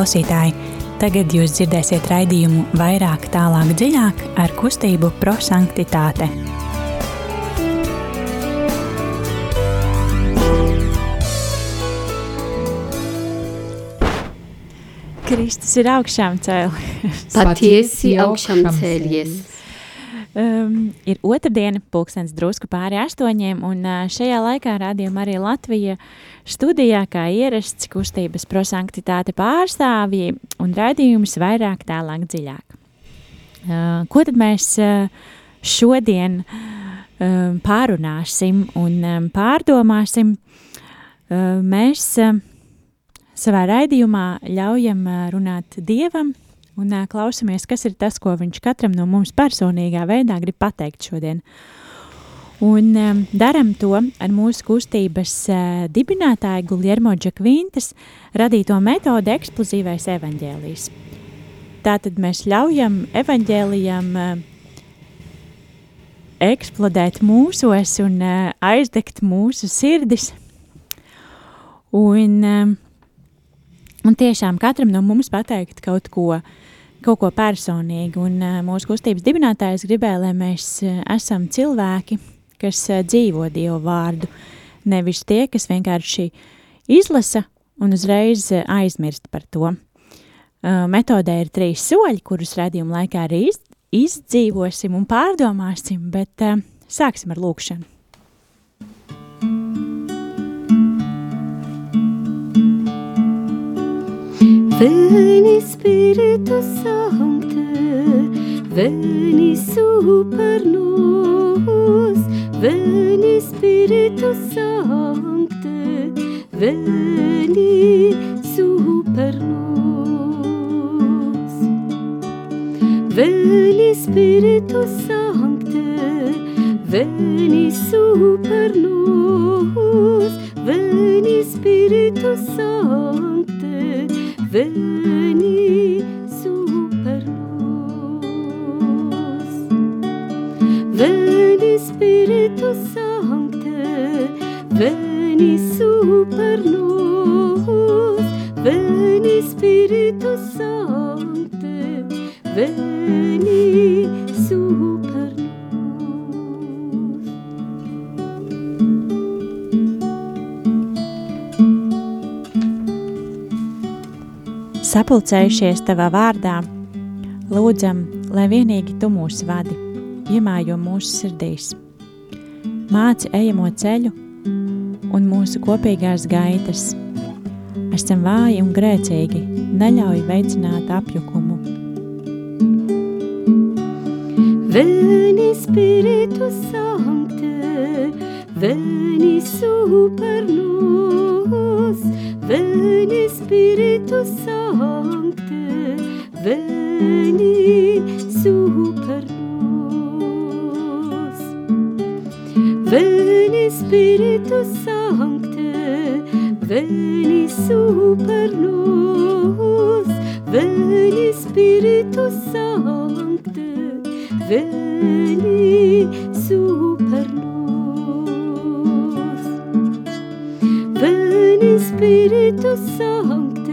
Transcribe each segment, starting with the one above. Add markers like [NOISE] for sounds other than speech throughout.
klausītāji! Tagad jūs dzirdēsiet raidījumu vairāk, tālāk, dziļāk ar kustību prosanktitāte. Kristus ir augšām cēlies. Patiesi augšām cēlies. Um, ir otrdiena, pulkstens drusku pāri astoņiem, un uh, šajā laikā rādījuma arī Latvija studijā, kā ierasts, kustības prosanktitāte pārstāvji un raidījums vairāk tālāk dziļāk. Uh, ko tad mēs uh, šodien uh, pārunāsim un um, pārdomāsim? Uh, mēs uh, savā raidījumā ļaujam uh, runāt Dievam, un klausamies, kas ir tas, ko viņš katram no mums personīgā veidā grib pateikt šodien. Un um, daram to ar mūsu kustības uh, dibinātāju Guljermo Džakvintas radīto metodi eksplozīvais evaņģēlijs. Tātad mēs ļaujam evaņģēlijam uh, eksplodēt mūsos un uh, aizdegt mūsu sirdis. Un, um, un tiešām katram no mums pateikt kaut ko uh, kaut ko personīgu. Un uh, mūsu kustības dibinātājs gribēja, lai mēs uh, esam cilvēki, kas uh, dzīvo Dievu vārdu. Nevis tie, kas vienkārši izlasa un uzreiz aizmirst par to. Metodē ir trīs soļi, kurus redzījuma laikā arī iz, izdzīvosim un pārdomāsim, bet sāksim ar lūkšanu. Ven Espíritu Santo, ven super nos, ven Espíritu Santo, ven super nos. Ven Espíritu Santo, ven super nos, ven Espíritu Santo, veni super nos. Veni Spiritus Sancte, veni super nos. Veni Spiritus Sancte, veni Sapulcējušies tavā vārdā, lūdzam, lai vienīgi tu mūs vadi, iemājo mūsu sirdīs. Māci ejamo ceļu un mūsu kopīgās gaitas. Esam vāji un grēcīgi, neļauj veicināt apjukumu. Veni Spiritus Sancte, veni super nos, veni Spiritus Sancte, veni super nos. Veni Spiritus Sancte, veni super nos, veni Spiritus Sancte, veni Veni Spiritus Sancte,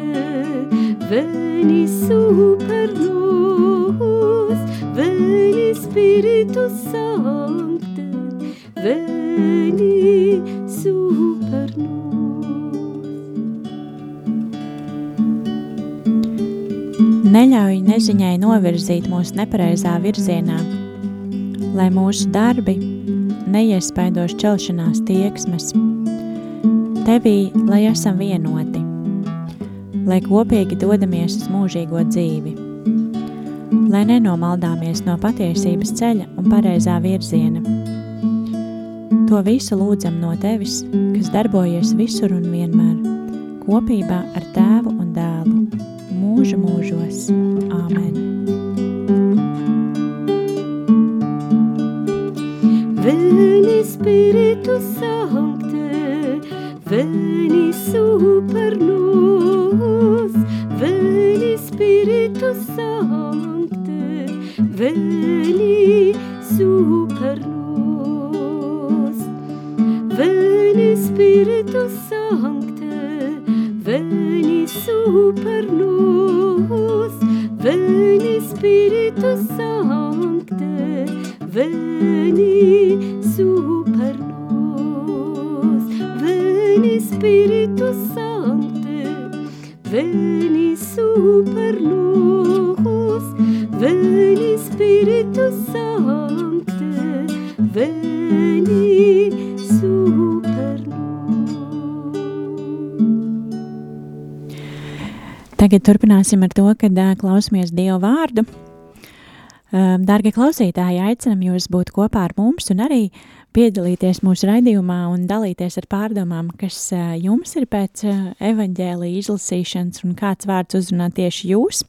veni super nos, veni Spiritus Sancte, veni super nos. Neļauj neziņai novirzīt mūsu nepareizā virzienā, lai mūsu darbi neiespaido šķelšanās tieksmes. Tevī, lai esam vienoti, lai kopīgi dodamies uz mūžīgo dzīvi, lai nenomaldāmies no patiesības ceļa un pareizā virziena. To visu lūdzam no Tevis, kas darbojies visur un vienmēr, kopībā ar Tēvu un Dēlu, mūžu mūžos. Āmen! Super super nos, veni Spiritus Sancte, veni super nos, veni Spiritus Sancte, veni Tagad turpināsim ar to, kad klausāmies Dieva vārdu. Dārgie klausītāji, aicinam jūs būt kopā ar mums un arī piedalīties mūsu raidījumā un dalīties ar pārdomām, kas jums ir pēc evaņģēlīja izlasīšanas un kāds vārds uzrunā tieši jūs.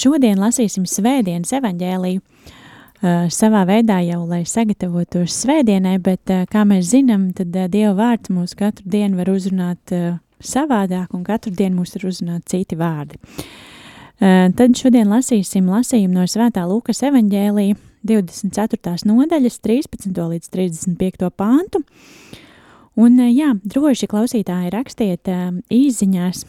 Šodien lasīsim svētdienas evaņģēliju. Uh, savā veidā jau, lai sagatavotos svētdienai, bet, kā mēs zinām, tad Dieva vārds mūs katru dienu var uzrunāt savādāk, un katru dienu mūs var uzrunāt citi vārdi. Uh, tad šodien lasīsim lasījumu no Svētā Lūkas evaņģēlīja 24. nodaļas 13. līdz 35. pāntu. Un, uh, jā, droši klausītāji rakstiet uh, īziņās,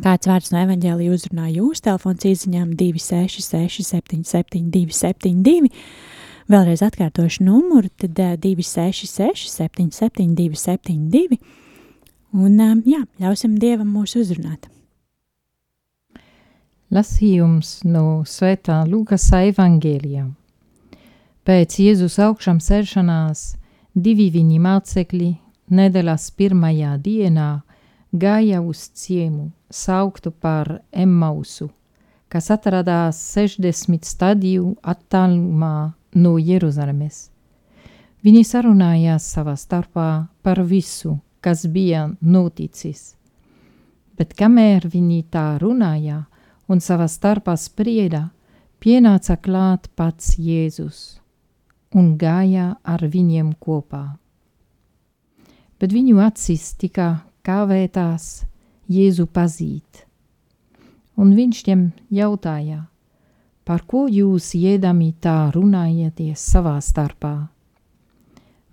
kāds vārds no evaņģēlīja uzrunā jūs, telefons īziņām 266 77 272. Vēlreiz atkārtošu numuru, tad uh, 266 77 272. Un um, jā, ļausim Dievam mūs uzrunāt. Lasījums no Svētā Lūkas evanģēlijā. Pēc Jēzus augšām celšanās divi viņa mācekļi nedēļas pirmajā dienā gāja uz ciemu, sauktu par Emmausu, kas atradās 60 stadiju attālumā no Jeruzalemes. Viņi sarunājās savā starpā par visu, kas bija noticis. Bet kamēr viņi tā runāja un savā starpā sprieda, pienāca klāt pats Jēzus un gāja ar viņiem kopā. Bet viņu acis tika kavētās Jēzu pazīt, un viņš tiem jautāja, par ko jūs iedami tā runājaties savā starpā?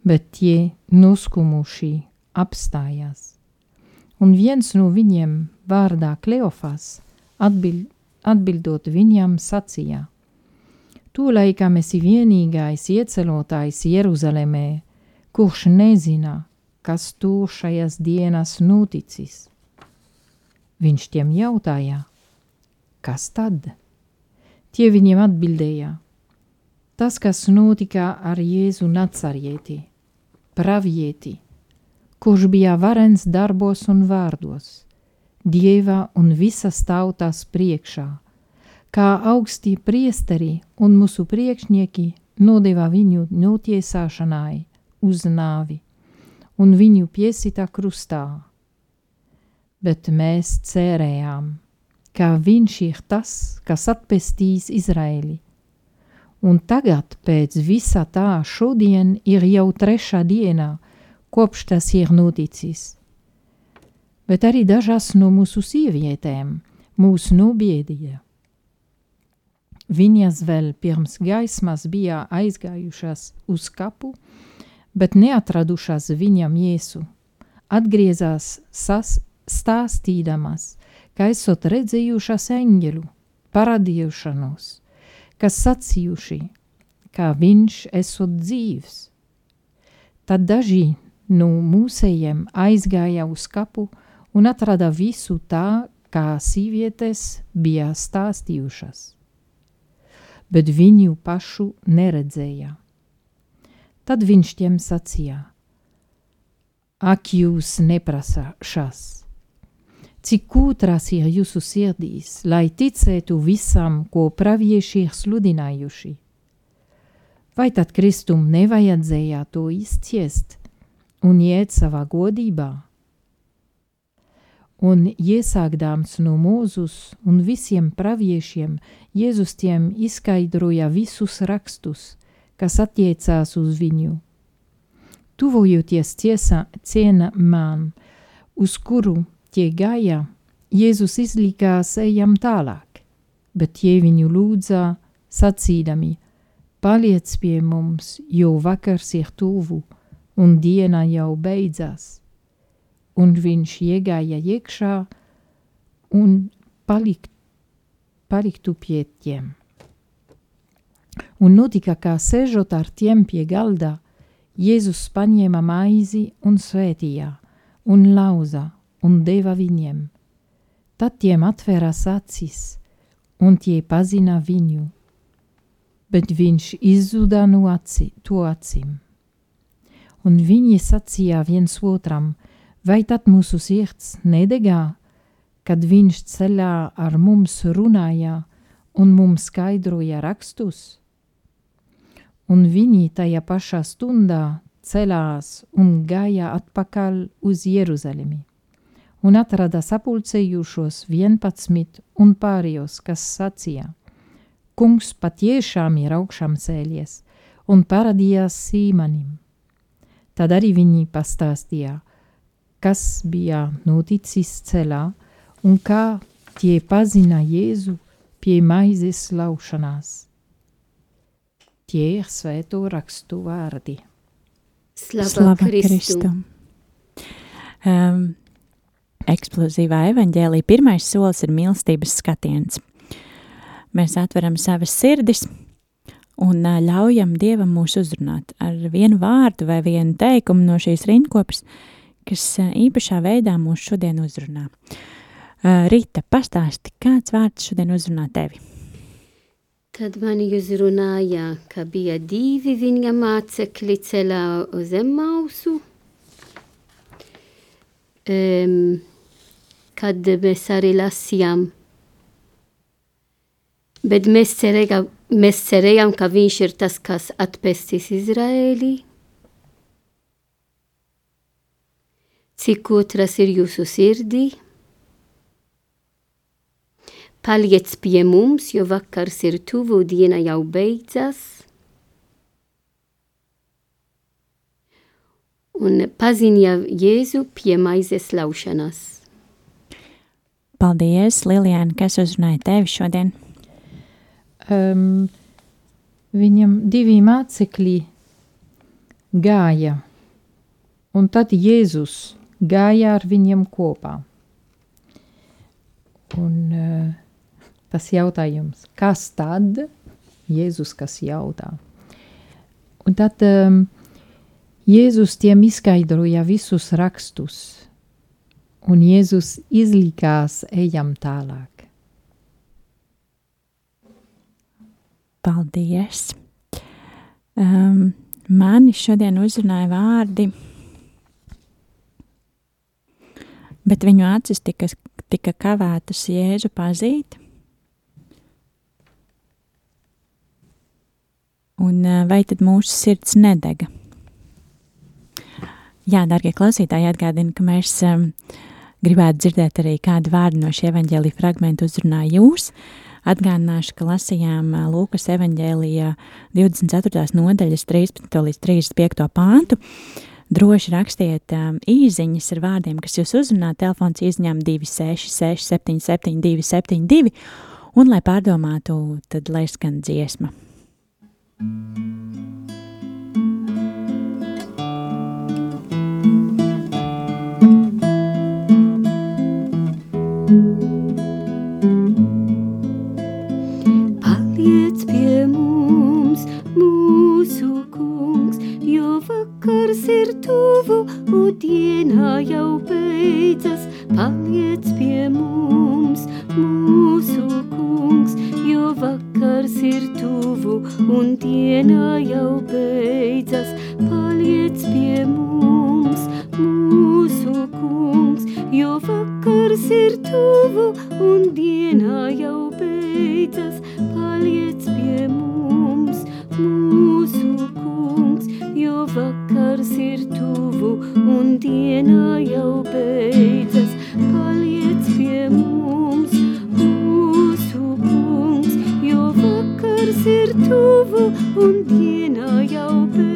Bet tie noskumuši apstājās. Un viens no viņiem, vārdā Kleofas, atbild, atbildot viņam, sacīja: Tu laikam esi vienīgais iecelotājs Jeruzalemē, kurš nezina, kas tur šajās dienās noticis. Viņš tiem jautāja: Kas tad? Tie viņiem atbildēja: Tas, kas notika ar Jēzu Nacarieti, pravieti kurš bija varens darbos un vārdos, dieva un visas tautas priekšā, kā augsti priesteri un mūsu priekšnieki nodeva viņu notiesāšanai uz nāvi un viņu piesita krustā. Bet mēs cerējām, ka viņš ir tas, kas atpestīs Izraeli. Un tagad pēc visa tā šodien ir jau trešā diena, kopš tas ir noticis. Bet arī dažas no mūsu sievietēm mūs nobiedīja. Viņas vēl pirms gaismas bija aizgājušas uz kapu, bet neatradušas viņam jēsu. Atgriezās sas, stāstīdamas, ka esot redzējušas eņģelu, paradījušanos, kas sacījuši, ka viņš esot dzīvs. Tad daži no mūsējiem aizgāja uz kapu un atrada visu tā, kā sievietes bija stāstījušas. Bet viņu pašu neredzēja. Tad viņš tiem sacīja: Ak, jūs neprasāšas! Cik kūtras ir jūsu sirdīs, lai ticētu visam, ko pravieši ir sludinājuši? Vai tad Kristum nevajadzēja to izciest, un iet savā godībā. Un iesākdams no mūzus un visiem praviešiem, Jēzus tiem izskaidroja visus rakstus, kas attiecās uz viņu. Tuvojoties ciesa, ciena man, uz kuru tie gāja, Jēzus izlikās ejam tālāk, bet tie viņu lūdza, sacīdami, paliec pie mums, jo vakars ir tuvu, un diena jau beidzās. Un viņš iegāja iekšā un palikt, paliktu pie tiem. Un notika, kā sēžot ar tiem pie galda, Jēzus paņēma maizi un svētījā, un lauza, un deva viņiem. Tad tiem atvērās acis, un tie pazina viņu, bet viņš izzuda no aci, to acīm. Un viņi sacīja viens otram, vai tad mūsu sirds nedegā, kad viņš ceļā ar mums runāja un mums skaidroja rakstus? un viņi tajā pašā stundā celās un gāja atpakaļ uz Jeruzalemi, un atrada sapulcējušos vienpadsmit un pārējos, kas sacīja: Kungs patiešām ir augšām cēlies un parādījās Sīmanim. Tad arī viņi pastāstīja, kas bija noticis ceļā un kā tie pazina Jēzu pie maizes laušanās. Tie ir svēto rakstu vārdi. Slava, Slava Kristu. Kristum. Um, eksplozīvā evaņģēlī pirmais solis ir mīlestības skatiens. Mēs atveram savas sirdis un ļaujam Dievam mūs uzrunāt ar vienu vārdu vai vienu teikumu no šīs rindkopas, kas īpašā veidā mūs šodien uzrunā. Rīta, pastāsti, kāds vārds šodien uzrunā tevi? Tad mani uzrunāja, ka bija divi viņa mācekļi ceļā uz Emmausu. Um, kad mēs arī lasījām. Bet mēs cerējām, mēs cerējām, ka viņš ir tas, kas atpestīs Izraēlī. Cik otras ir jūsu sirdī? Paliec pie mums, jo vakars ir tuvu, diena jau beidzas. Un paziņa Jēzu pie maizes laušanas. Paldies, Lilijāna, kas uzrunāja tevi šodien. Um, viņam divi mācekļi gāja, un tad Jēzus gāja ar viņiem kopā. Un uh, tas jautājums, kas tad? Jēzus, kas jautā. Un tad um, Jēzus tiem izskaidroja visus rakstus, un Jēzus izlikās ejam tālāk. Paldies! Um, mani šodien uzrunāja vārdi, bet viņu acis tika, tika kavētas Jēzu pazīt. Un uh, vai tad mūsu sirds nedega? Jā, darbie klausītāji, atgādinu, ka mēs um, gribētu dzirdēt arī kādu vārdu no šī evaņģēlīja fragmenta uzrunā jūs. Atgādināšu, ka lasījām uh, Lūkas evaņģēlijā 24. nodaļas 13. līdz 35. pāntu. Droši rakstiet um, īsiņas ar vārdiem, kas jūs uzrunā. Telefons izņem 266, 77, 272. Un, lai pārdomātu, tad lai skan dziesma. Paliec vakars ir tuvu, un diena jau beidzas. Paliec pie mums, mūsu kungs, jo vakars ir tuvu, un diena jau beidzas. Paliec pie mums, mūsu kungs, jo vakars ir tuvu, un diena jau beidzas. Paliec pie mums, un diena jau beidzas. Paliec pie mums, mūsu kungs, jo vakars ir tuvu, un diena jau beidzas.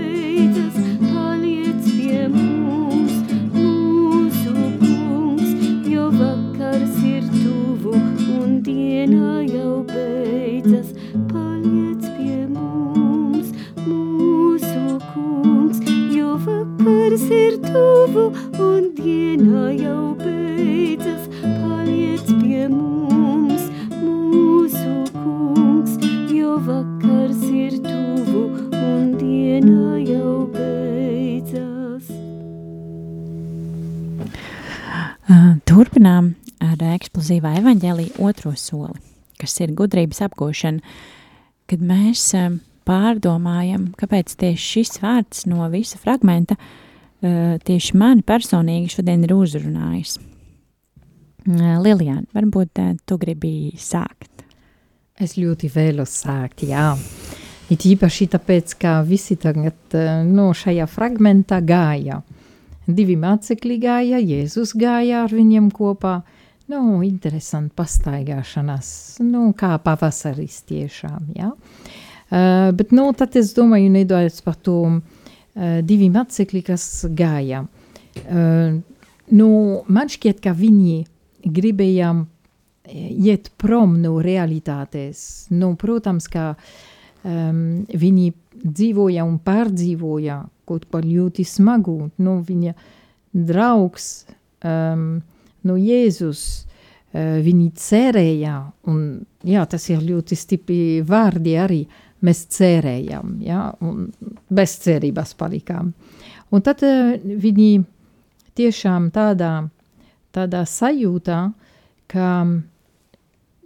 Ar eksplozīvā evaņģēlī otro soli, kas ir gudrības apgūšana, kad mēs uh, pārdomājam, kāpēc tieši šis vārds no visa fragmenta uh, tieši mani personīgi šodien ir uzrunājis. Uh, Lilijāna, varbūt tu gribi sākt? Es ļoti vēlos sākt, jā. It īpaši tāpēc, ka visi tagad no šajā fragmentā gāja. Divi mācekļi gāja, Jēzus gāja ar viņiem kopā. Nu, interesanti pastaigāšanās, nu, kā pavasaris tiešām. Ja? Uh, bet, nu, tad es domāju, nedaudz par to uh, divi mācekļi, kas gāja. Uh, nu, man šķiet, ka viņi gribēja iet prom no realitātes. Nu, protams, ka um, viņi dzīvoja un pārdzīvoja kaut ko ļoti smagu. Nu, viņa draugs, um, nu, Jēzus, uh, viņi cerēja, un jā, tas ir ļoti stipri vārdi arī, mēs cerējām, ja, un bez cerības palikām. Un tad uh, viņi tiešām tādā, tādā sajūtā, ka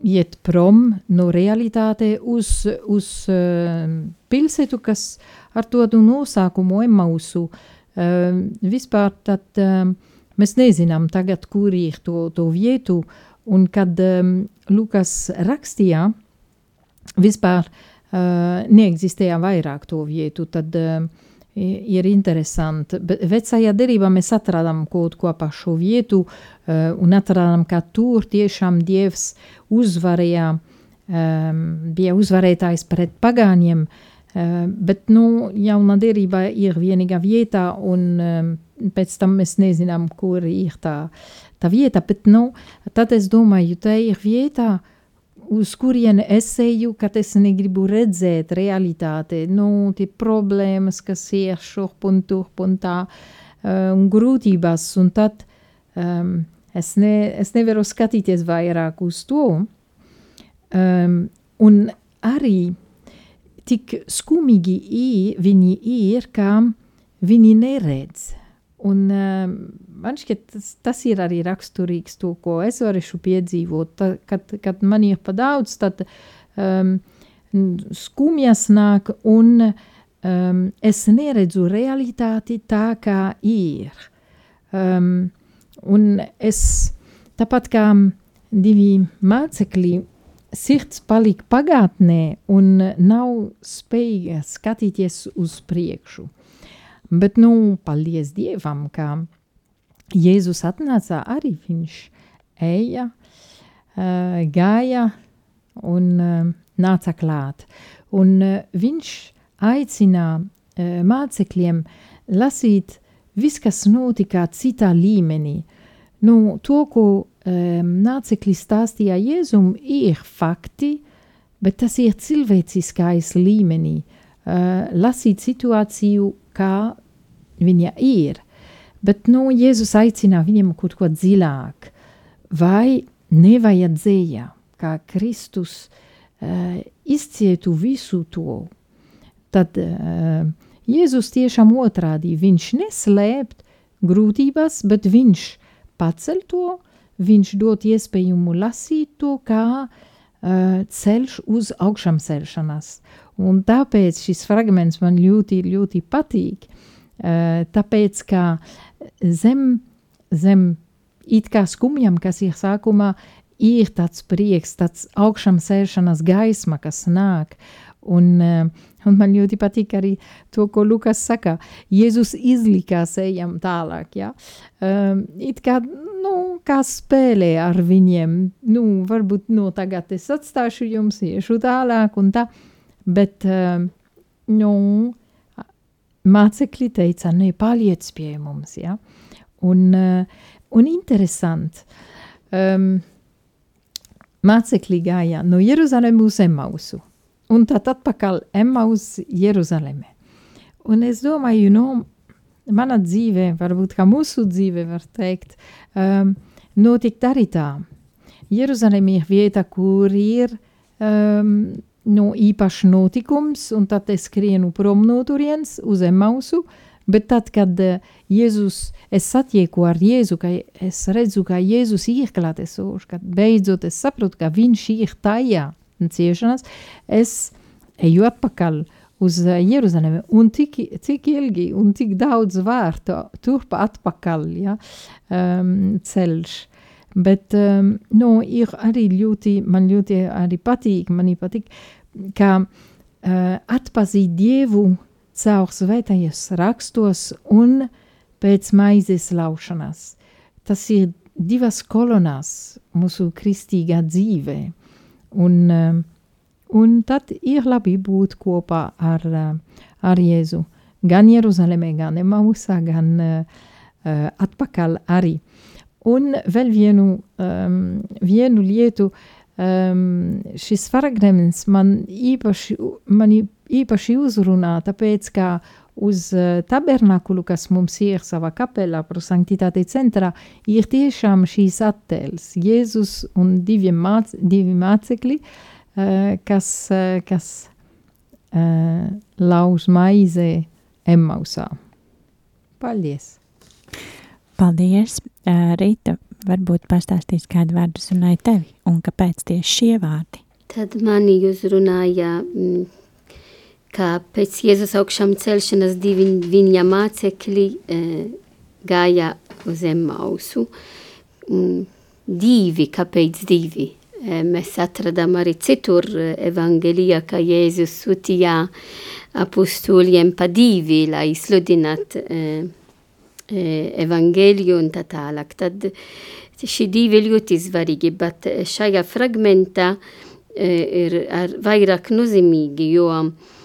iet prom no realitāte uz, uz uh, pilsētu, kas ar tādu nosaukumu Emausu uh, vispār tad uh, mēs nezinām tagad, kur ir to, to vietu, un kad um, Lukas rakstīja, vispār uh, neeksistēja vairāk to vietu, tad uh, ir interesanti. Bet vecajā derībā mēs atradām kaut ko par šo vietu uh, un atradām, ka tur tiešām Dievs uzvarēja, um, bija uzvarētājs pret pagāņiem, uh, bet, nu, jaunā derībā ir vienīgā vieta un um, pēc tam mēs nezinām, kur ir tā, tā vieta, bet, nu, tad es domāju, tā ir vieta, uz kurieni es eju, kad es negribu redzēt realitāti, nu, tie problēmas, kas ir šurp un turp un tā, uh, un grūtības, un tad um, es, ne, es nevaru skatīties vairāk uz to. Um, un arī tik skumīgi viņi ir, ka viņi neredz. Un um, man šķiet, tas, tas ir arī raksturīgs to, ko es varēšu piedzīvot. Ta, kad, kad man ir pa daudz, tad um, skumjas nāk un um, es neredzu realitāti tā, kā ir. Um, un es, tāpat kā divi mācekļi, sirds palika pagātnē un nav spējīga skatīties uz priekšu. Bet, nu, paldies Dievam, ka Jēzus atnāca arī viņš eja, uh, gāja un uh, nāca klāt. Un uh, viņš aicina uh, mācekļiem lasīt viss, kas notika citā līmenī. Nu, to, ko um, mācekļi stāstīja Jēzum, ir fakti, bet tas ir cilvēciskais līmenī. Uh, lasīt situāciju kā viņa ir. Bet nu, Jēzus aicina viņam kaut ko dziļāk, vai nevajadzēja, kā Kristus uh, izcietu visu to. Tad uh, Jēzus tiešām otrādi, viņš neslēpt grūtības, bet viņš pacel to, viņš dot iespējumu lasīt to kā uh, ceļš uz augšām celšanās. Un tāpēc šis fragments man ļoti, ļoti patīk, uh, tāpēc, ka zem, zem it kā skumjam, kas ir sākumā, ir tāds prieks, tāds augšām sēšanas gaisma, kas nāk. Un, uh, un man ļoti patīk arī to, ko Lukas saka. Jēzus izlikās ejam tālāk, ja? Um, it kā, nu, kā spēlē ar viņiem. Nu, varbūt, nu, tagad es atstāšu jums, iešu tālāk un tā. Bet, uh, nu, mācekļi teica, ne, paliec pie mums, ja? Un, uh, un interesanti, um, mācekļi gāja no Jeruzalem uz Emausu, un tad atpakaļ Emaus Jeruzaleme. Un es domāju, nu, mana dzīve, varbūt kā mūsu dzīve, var teikt, um, notikt arī tā. Jeruzaleme ir vieta, kur ir um, nu, īpašs notikums, un tad es skrienu prom no turienes uz Emausu, Bet tad, kad uh, Jēzus, es satieku ar Jēzu, ka es redzu, ka Jēzus ir klātesošs, kad beidzot es saprotu, ka viņš ir tajā ciešanās, es eju atpakaļ uz Jeruzalemi, un tik, cik ilgi un cik daudz vārtu turp atpakaļ, ja, um, ceļš. Bet, um, nu, ir arī ļoti, man ļoti arī patīk, manī patīk, ka uh, atpazīt Dievu caur svētajos rakstos un pēc maizes laušanas. Tas ir divas kolonās mūsu kristīgā dzīvē. Un, um, un tad ir labi būt kopā ar, uh, ar Jēzu. Gan Jeruzalemē, gan Emausā, gan uh, uh, atpakaļ arī. Un vēl vienu, um, vienu lietu, um, šis fragments man īpaši, man īpaši uzrunā, tāpēc, ka uz uh, tabernakulu, kas mums ir savā kapelā, prosanktitāte centrā, ir tiešām šīs attēls, Jēzus un divi, māc, divi mācekļi, uh, kas, uh, kas uh, lauž maize Emmausā. Paldies! Paldies, Rīta! Varbūt pastāstīs, kādu vārdu runāja tevi un kāpēc tieši šie vārdi? Tad mani uzrunāja mm, ka pēc Jēzus augšām celšanas divi viņa mācekļi e, gāja uz Emmausu. Un divi, kāpēc divi? E, mēs atradām arī citur evangelijā, ka Jēzus sūtīja apustuliem pa divi, lai sludināt e, e, evangeliju un tā tālāk. Tad šī divi ļoti svarīgi, bet šajā fragmentā e, ir vairāk nozīmīgi, jo E,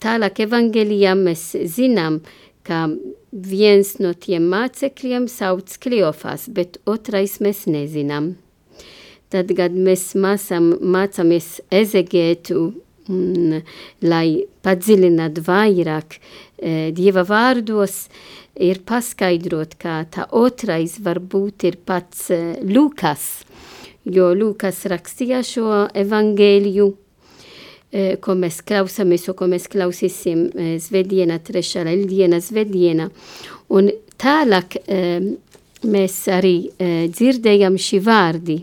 tālāk evangelijā mēs zinām, ka viens no tiem mācekļiem sauc Kliofas, bet otrais mēs nezinām. Tad, kad mēs mācām, mācāmies ezegētu, un, lai padziļinātu vairāk e, Dieva vārdos, ir paskaidrot, ka tā otrais varbūt ir pats e, Lukas, jo Lukas rakstīja šo evangēliju Eh, ko mēs klausāmies un ko mēs klausīsim eh, svētdienā, trešā diena svētdienā. Un tālāk eh, mēs arī dzirdējam šī vārdi.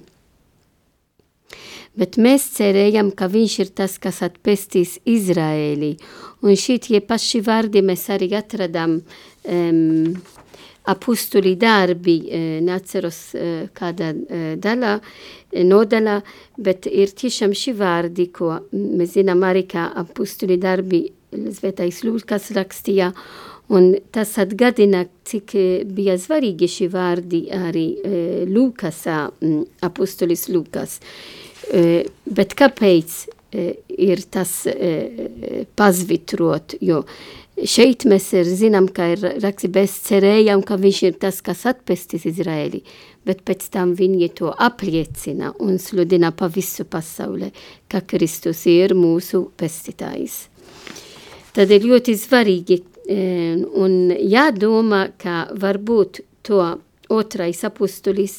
Bet mēs cerējam, ka viņš ir tas, kas atpestīs Izraēli. Un šitie paši vārdi mēs arī atradām um, apustuli darbi, neatceros kādā daļā, nodaļā, bet ir tiešām šī vārdi, ko mēs zinām arī kā apustuli darbi Svētais Lūkas rakstīja, un tas atgādina, cik bija svarīgi šī vārdi arī Lūkasā, apustulis Lūkas. Bet kāpēc ir tas pazvitrot, jo Šeit mēs ir, zinām, ka ir raksti, mēs cerējām, ka viņš ir tas, kas atpestīs Izraēli, bet pēc tam viņi to apliecina un sludina pa visu pasaulē, ka Kristus ir mūsu pestītājs. Tad ir ļoti svarīgi eh, un jādomā, ka varbūt to otrais apustulis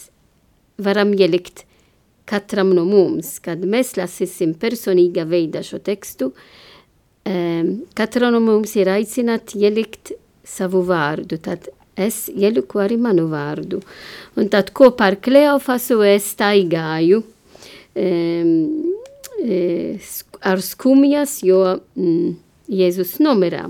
varam ielikt katram no mums, kad mēs lasīsim personīgā veidā šo tekstu, uh, Katra no mums ir aicināta ielikt savu vārdu, tad es ieliku arī manu vārdu. Un tad kopā ar Kleofasu es staigāju um, ar skumjas, jo mm, Jēzus nomirā.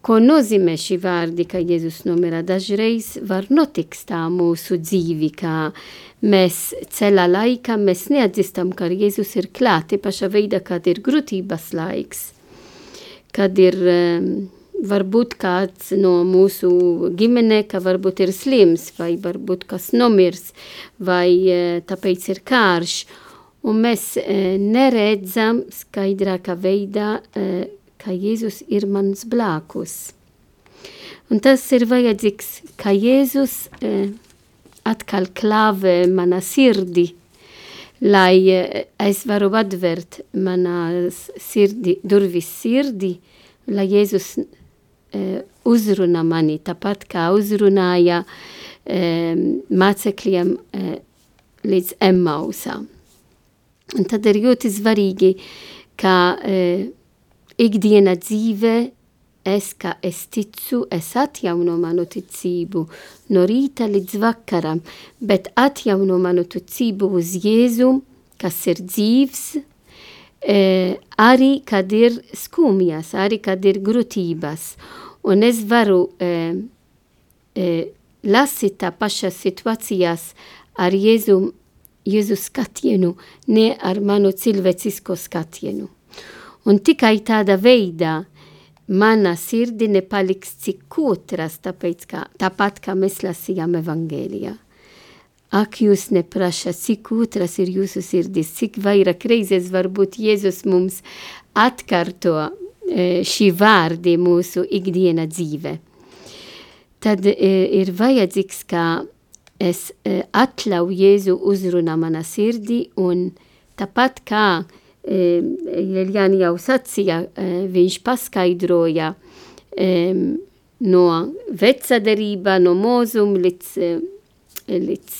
Ko nozīmē šī vārdi, ka Jēzus nomirā? Dažreiz var notikt tā mūsu dzīvi, kā mēs ceļā laikā mēs neatzīstam, ka Jēzus ir klāti paša veidā, kad ir grūtības laiks kad ir varbūt kāds no mūsu ģimenē, ka varbūt ir slims, vai varbūt kas nomirs, vai e, tāpēc ir kārš. Un mēs e, neredzam skaidrākā veidā, e, ka Jēzus ir mans blākus. Un tas ir vajadzīgs, ka Jēzus atkal klāvē mana sirdi, lai es varu atvērt manas sirdi, durvis sirdi, lai Jēzus e, uzrunā mani, tāpat kā uzrunāja e, mācekļiem e, līdz Emmausam. Un tad ir ļoti svarīgi, ka e, ikdiena dzīve es, ka es ticu, es atjauno manu ticību no rīta līdz vakaram, bet atjauno manu ticību uz Jēzu, kas ir dzīvs, e, arī kad ir skumjas, arī kad ir grūtības. Un es varu e, e, lasīt tā pašā situācijās ar Jēzu, Jēzu skatienu, ne ar manu cilvēcisko skatienu. Un tikai tādā veidā mana sirdi nepaliks cik kūtras, tāpēc, kā, tāpat kā mēs lasījām evangēlijā. Ak, jūs neprašat, cik kūtras ir jūsu sirdis, cik vairāk reizes varbūt Jēzus mums atkārto e, šī vārdi mūsu ikdiena dzīve. Tad e, ir vajadzīgs, ka es e, atļauju Jēzu uzrunā mana sirdi un tāpat kā Jeļjāni jau sacīja, viņš paskaidroja no vecadarība, no mūzuma līdz, līdz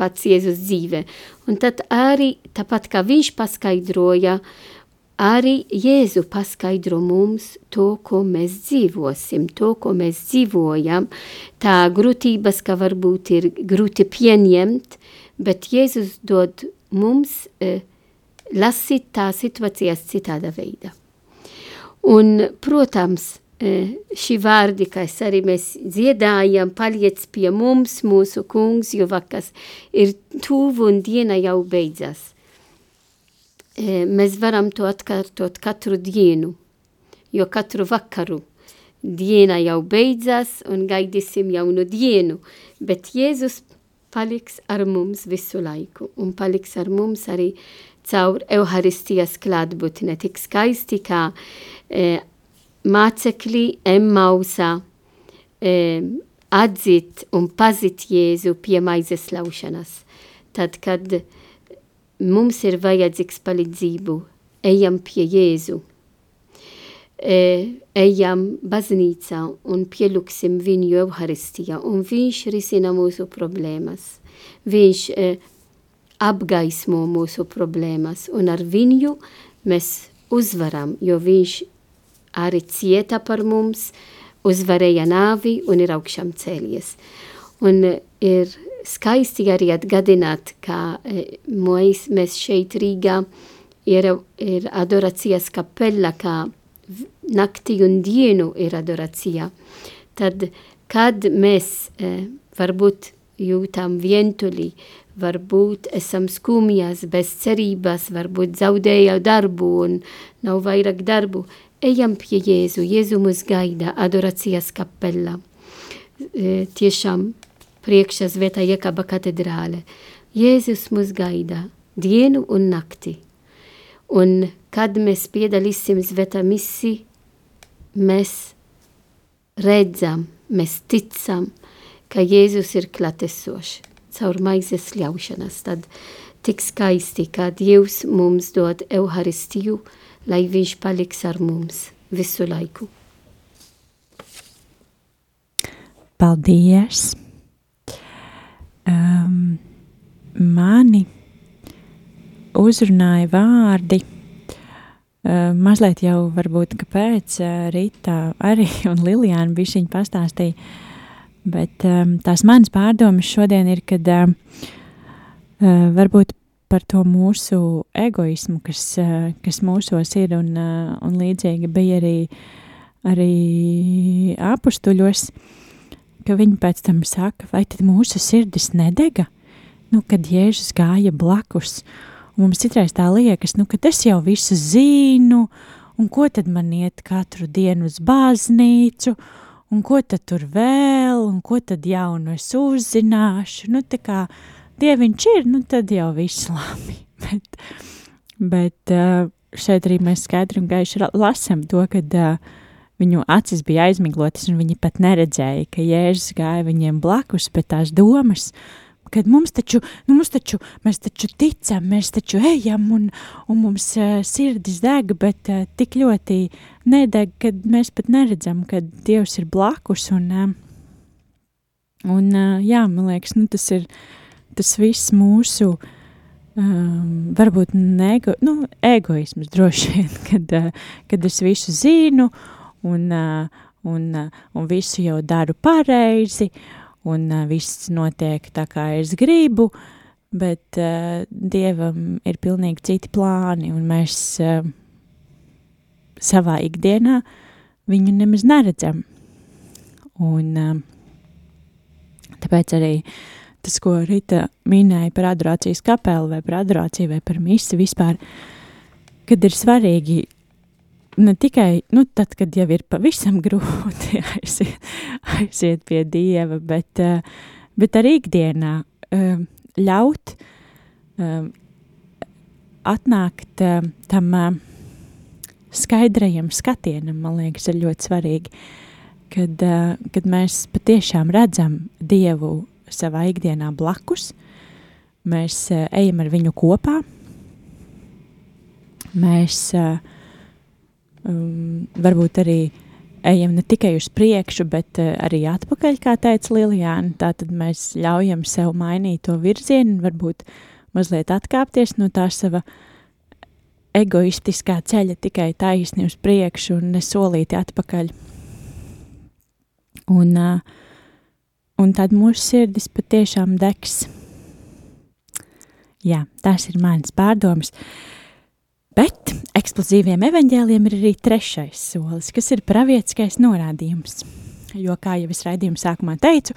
pats Jēzus dzīve. Un tad arī, tāpat kā viņš paskaidroja, arī Jēzu paskaidro mums to, ko mēs dzīvosim, to, ko mēs dzīvojam, tā grūtības, ka varbūt ir grūti pieņemt, bet Jēzus dod mums uh, lasīt tā situācijas citāda veida. Un, protams, e, šī vārdi, kas arī mēs dziedājam, paliec pie mums, mūsu kungs, jo vakas ir tuvu un diena jau beidzas. E, mēs varam to atkārtot katru dienu, jo katru vakaru diena jau beidzas un gaidīsim jaunu dienu, bet Jēzus paliks ar mums visu laiku un paliks ar mums arī caur Euharistijas klātbūtne tik skaisti kā e, mācekļi Emmausa e, atzīt un pazīt Jēzu pie maizes laušanas. Tad, kad mums ir vajadzīgs palīdzību, ejam pie Jēzu, e, ejam baznīcā un pielūksim viņu Euharistijā, un viņš risina mūsu problēmas. Viņš e, apgaismo mūsu problēmas, un ar viņu mēs uzvaram, jo viņš arī cieta par mums, uzvarēja nāvi un ir augšām cēlies. Un ir skaisti arī atgādināt, ka e, mēs, mēs šeit Rīgā ir, ir adorācijas kapela, kā naktī un dienu ir adorācija. Tad, kad mēs e, varbūt jūtam vientuļi, varbūt esam skumjas, bez cerības, varbūt zaudēja darbu un nav vairāk darbu. Ejam pie Jēzu, Jēzu mūs gaida adorācijas kapella. E, tiešām priekšā Svētā Jekaba katedrāle. Jēzus mūs gaida dienu un nakti. Un kad mēs piedalīsim Svētā misi, mēs redzam, mēs ticam, ka Jēzus ir klatesošs caur maizes ļaušanas. Tad tik skaisti, kā Dievs mums dod Euharistiju, lai viņš paliks ar mums visu laiku. Paldies! Um, mani uzrunāja vārdi. Uh, mazliet jau varbūt, kāpēc uh, Rīta arī [LAUGHS] un Lilijāna bija viņa pastāstīja, Bet um, tās manas pārdomas šodien ir, kad um, uh, varbūt par to mūsu egoismu, kas, uh, kas mūsos ir, un, uh, un līdzīgi bija arī, arī apustuļos, ka viņi pēc tam saka, vai tad mūsu sirdis nedega, nu, kad Jēzus gāja blakus. Un mums citreiz tā liekas, nu, ka es jau visu zinu, un ko tad man iet katru dienu uz baznīcu, un ko tad tur vēl, un ko tad jaunu es uzzināšu, nu tā kā dieviņš ir, nu tad jau viss labi, [LAUGHS] bet, bet eh, šeit arī mēs skaidri un gaiši lasam to, kad uh, viņu acis bija aizmiglotas, un viņi pat neredzēja, ka Jēzus gāja viņiem blakus, bet tās domas, uh, kad mums taču, nu mums taču, mēs taču ticam, mēs taču ejam un, un mums uh, sirdis deg, bet uh, tik ļoti nedeg, kad mēs pat neredzam, ka Dievs ir blakus un, uh, un uh, jā, man liekas, nu tas ir tas viss mūsu um, varbūt nego, nu, egoisms droši vien, [LAUGHS] kad, uh, kad es visu zinu un, uh, un, uh, un visu jau daru pareizi, un uh, viss notiek tā, kā es gribu, bet uh, Dievam ir pilnīgi citi plāni, un mēs uh, savā ikdienā viņu nemaz neredzam. Un uh, tāpēc arī tas, ko Rita minēja par adorācijas kapeli vai par adorāciju vai par misi vispār, kad ir svarīgi ne tikai nu, tad, kad jau ir pavisam [LAUGHS] grūti aiziet, aiziet pie Dieva, bet, uh, bet arī ikdienā uh, ļaut uh, atnākt tam skaidrajam skatienam, man liekas, ir ļoti svarīgi, kad, kad mēs patiešām redzam Dievu savā ikdienā blakus, mēs ejam ar viņu kopā, mēs uh, um, varbūt arī ejam ne tikai uz priekšu, bet uh, arī atpakaļ, kā teica Lilijāna. Tātad mēs ļaujam sev mainīt to virzienu, varbūt mazliet atkāpties no tā sava egoistiskā ceļa tikai taisni uz priekšu un nesolīti atpakaļ. Un, uh, un tad mūsu sirdis patiešām degs. Jā, tas ir mans pārdoms. Bet eksplozīviem evaņģēliem ir arī trešais solis, kas ir pravietiskais norādījums. Jo, kā jau es raidījuma sākumā teicu,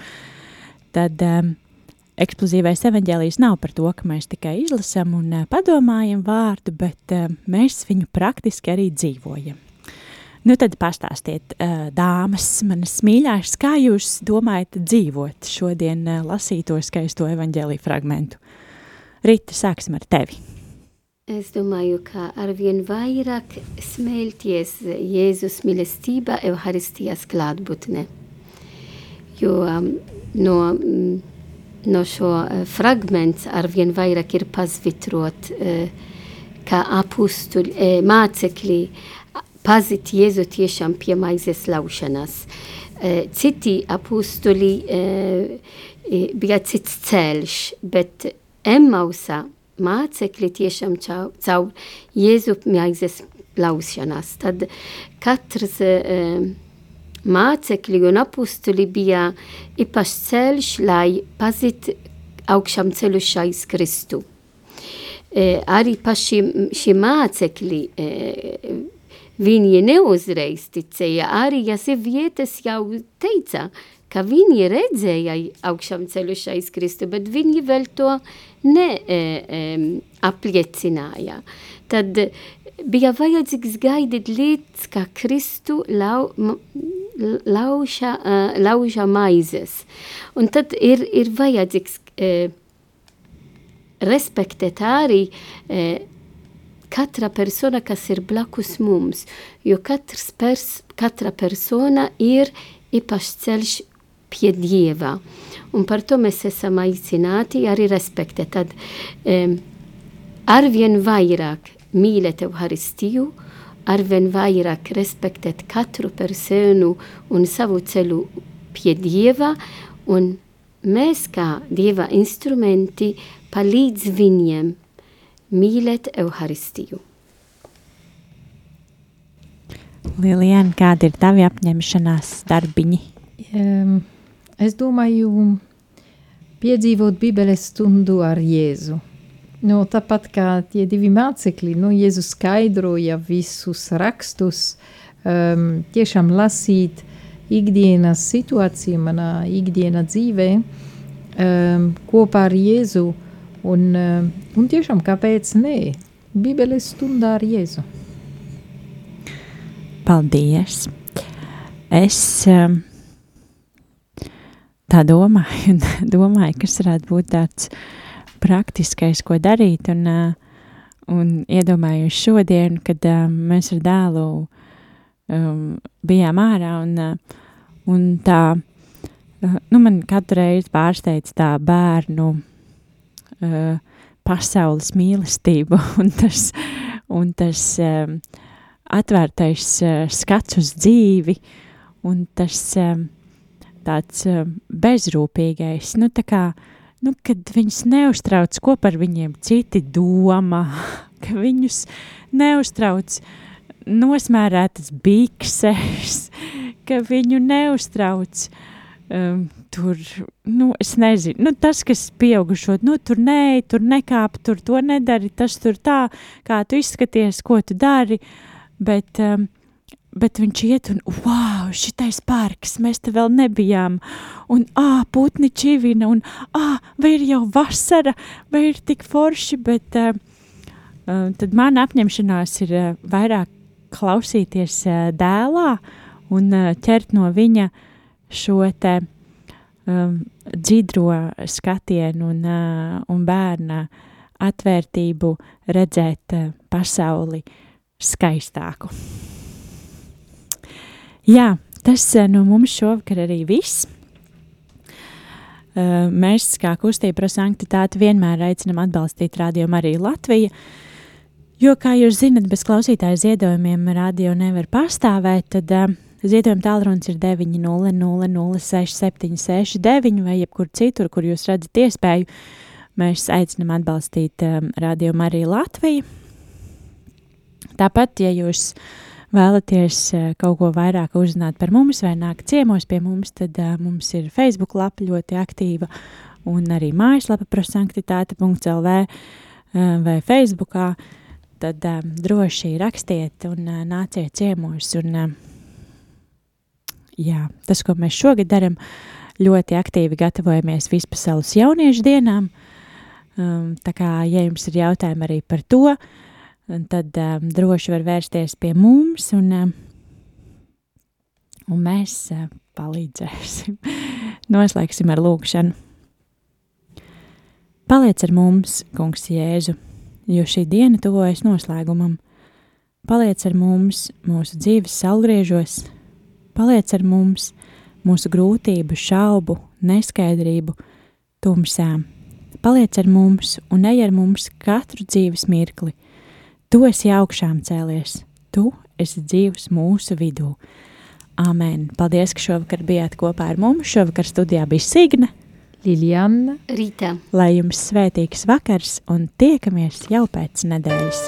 tad um, eksplozīvais evaņģēlijs nav par to, ka mēs tikai izlasām un uh, padomājam vārdu, bet uh, mēs viņu praktiski arī dzīvojam. Nu tad pastāstiet, uh, dāmas, manas mīļākās, kā jūs domājat dzīvot šodien uh, lasīto skaisto evaņģēliju fragmentu? Rita, sāksim ar tevi. Es domāju, ka arvien vairāk smēlties Jēzus mīlestībā Euharistijas klātbūtne. Jo um, no mm, no šo uh, fragments arvien vairāk ir pasvitrot, uh, kā apustuļi, uh, mācekļi pazīt Jēzu tiešām pie maizes laušanas. Uh, citi apustuļi uh, bija cits ceļš, bet Emmausā mācekļi tiešām caur, caur Jēzu maizes laušanas. Tad katrs uh, mācekļi un apustuli bija īpašs ceļš, lai pazītu augšām ceļušais Kristu. E, arī paši šie mācekļi, e, viņi neuzreiz ticēja, arī ja sievietes jau teica, ka viņi redzēja augšām ceļušais Kristu, bet viņi vēl to ne e, e. Tad bija vajadzīgs gaidīt līdz, ka Kristu lau, lauža, uh, lauža maizes. Un tad ir, ir vajadzīgs uh, respektēt arī uh, katra persona, kas ir blakus mums, jo katrs pers, katra persona ir īpašs ceļš pie Dieva. Un par to mēs esam aicināti arī respektēt. Tad um, arvien vairāk mīlēt Euharistiju, arvien vairāk respektēt katru personu un savu ceļu pie Dieva, un mēs kā Dieva instrumenti palīdz viņiem mīlēt Euharistiju. Lilijana, kāda ir tavi apņemšanās darbiņi? Um, es domāju, piedzīvot Bībeles stundu ar Jēzu. Nu, tāpat kā tie divi mācekļi, nu, Jēzus skaidroja visus rakstus, um, tiešām lasīt ikdienas situāciju manā ikdienas dzīvē um, kopā ar Jēzu. Un, um, un tiešām kāpēc ne? Bībeles stundā ar Jēzu. Paldies! Es um, tā domāju, [LAUGHS] domāju, kas varētu būt tāds praktiskais, ko darīt. Un, un iedomājos šodien, kad mēs ar dēlu um, bijām ārā un, un tā, nu, man katru reizi pārsteidz tā bērnu uh, pasaules mīlestību [LAUGHS] un tas, un tas um, atvērtais uh, skats uz dzīvi un tas um, tāds um, bezrūpīgais, nu, tā kā uh, nu, kad viņus neuztrauc, ko par viņiem citi domā, [LAUGHS] ka viņus neuztrauc nosmērētas bikses, [LAUGHS] ka viņu neuztrauc um, tur, nu, es nezinu, nu, tas, kas pieaugušot, nu, tur nē, tur nekāp, tur to nedari, tas tur tā, kā tu izskaties, ko tu dari, bet, um, bet viņš iet un, wow, šitais parks, mēs te vēl nebijām, un, ā, putni čivina, un, ā, vai ir jau vasara, vai ir tik forši, bet uh, tad mana apņemšanās ir uh, vairāk klausīties uh, dēlā un uh, ķert no viņa šo te um, dzidro skatienu un, uh, un bērna atvērtību redzēt uh, pasauli skaistāku. Jā, tas uh, no mums šovakar arī viss. Uh, mēs, kā kustība par sanktitāti, vienmēr aicinām atbalstīt Radio Mariju Latviju, jo, kā jūs zinat, bez klausītāju ziedojumiem radio nevar pastāvēt, tad uh, Ziedojuma tālrunis ir 900-6769 vai jebkur citur, kur jūs redzat iespēju. Mēs aicinām atbalstīt um, Radio Mariju Latviju. Tāpat, ja jūs vēlaties uh, kaut ko vairāk uzzināt par mums vai nākt ciemos pie mums, tad uh, mums ir Facebook lapa ļoti aktīva un arī mājaslapa prosanktitāte.lv uh, vai Facebookā. Tad droši rakstiet un uh, nāciet ciemos un uh, jā, tas, ko mēs šogad darām, ļoti aktīvi gatavojamies vispasaules jauniešu dienām. Um, tā kā, ja jums ir jautājumi arī par to, tad um, droši var vērsties pie mums, un, um, un mēs uh, palīdzēsim. [LAUGHS] Noslēgsim ar lūgšanu. Paliec ar mums, Kungs, Jēzu, jo šī diena tuvojas noslēgumam. Paliec ar mums mūsu dzīves saulgriežos, Paliec ar mums, mūsu grūtību, šaubu, neskaidrību, tumsām. Paliec ar mums un ej ar mums katru dzīves mirkli. Tu esi augšām cēlies, tu esi dzīves mūsu vidū. Amen. Paldies, ka šovakar bijāt kopā ar mums. Šovakar studijā bija Signe, Liliana, Rīta. Lai jums svētīgs vakars un tiekamies jau pēc nedēļas.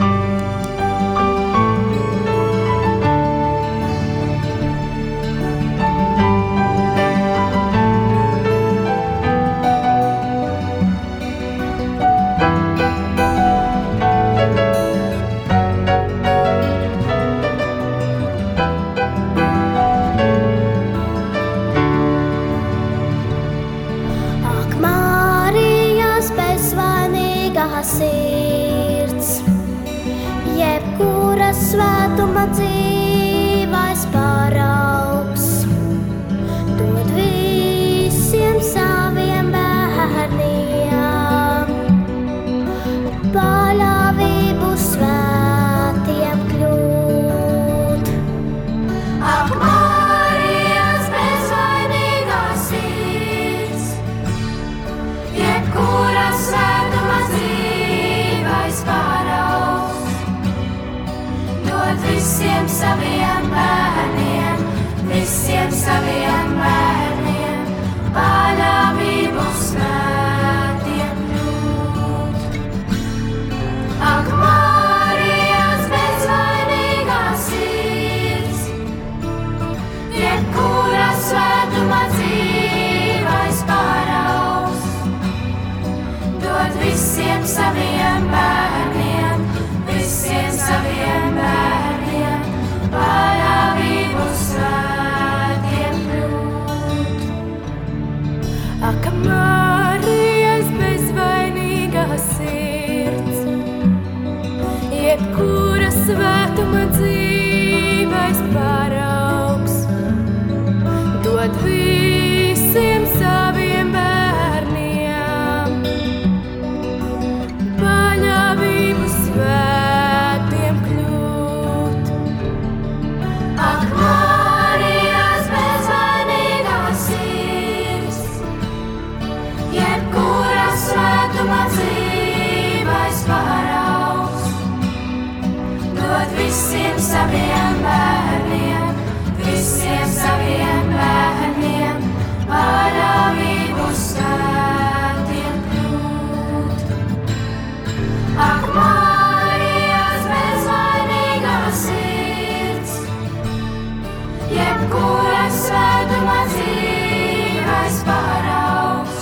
jebkuras svētuma dzīves paraugs.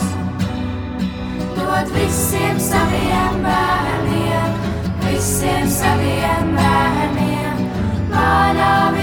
Dod visiem saviem bērniem, visiem saviem bērniem, manā vidē.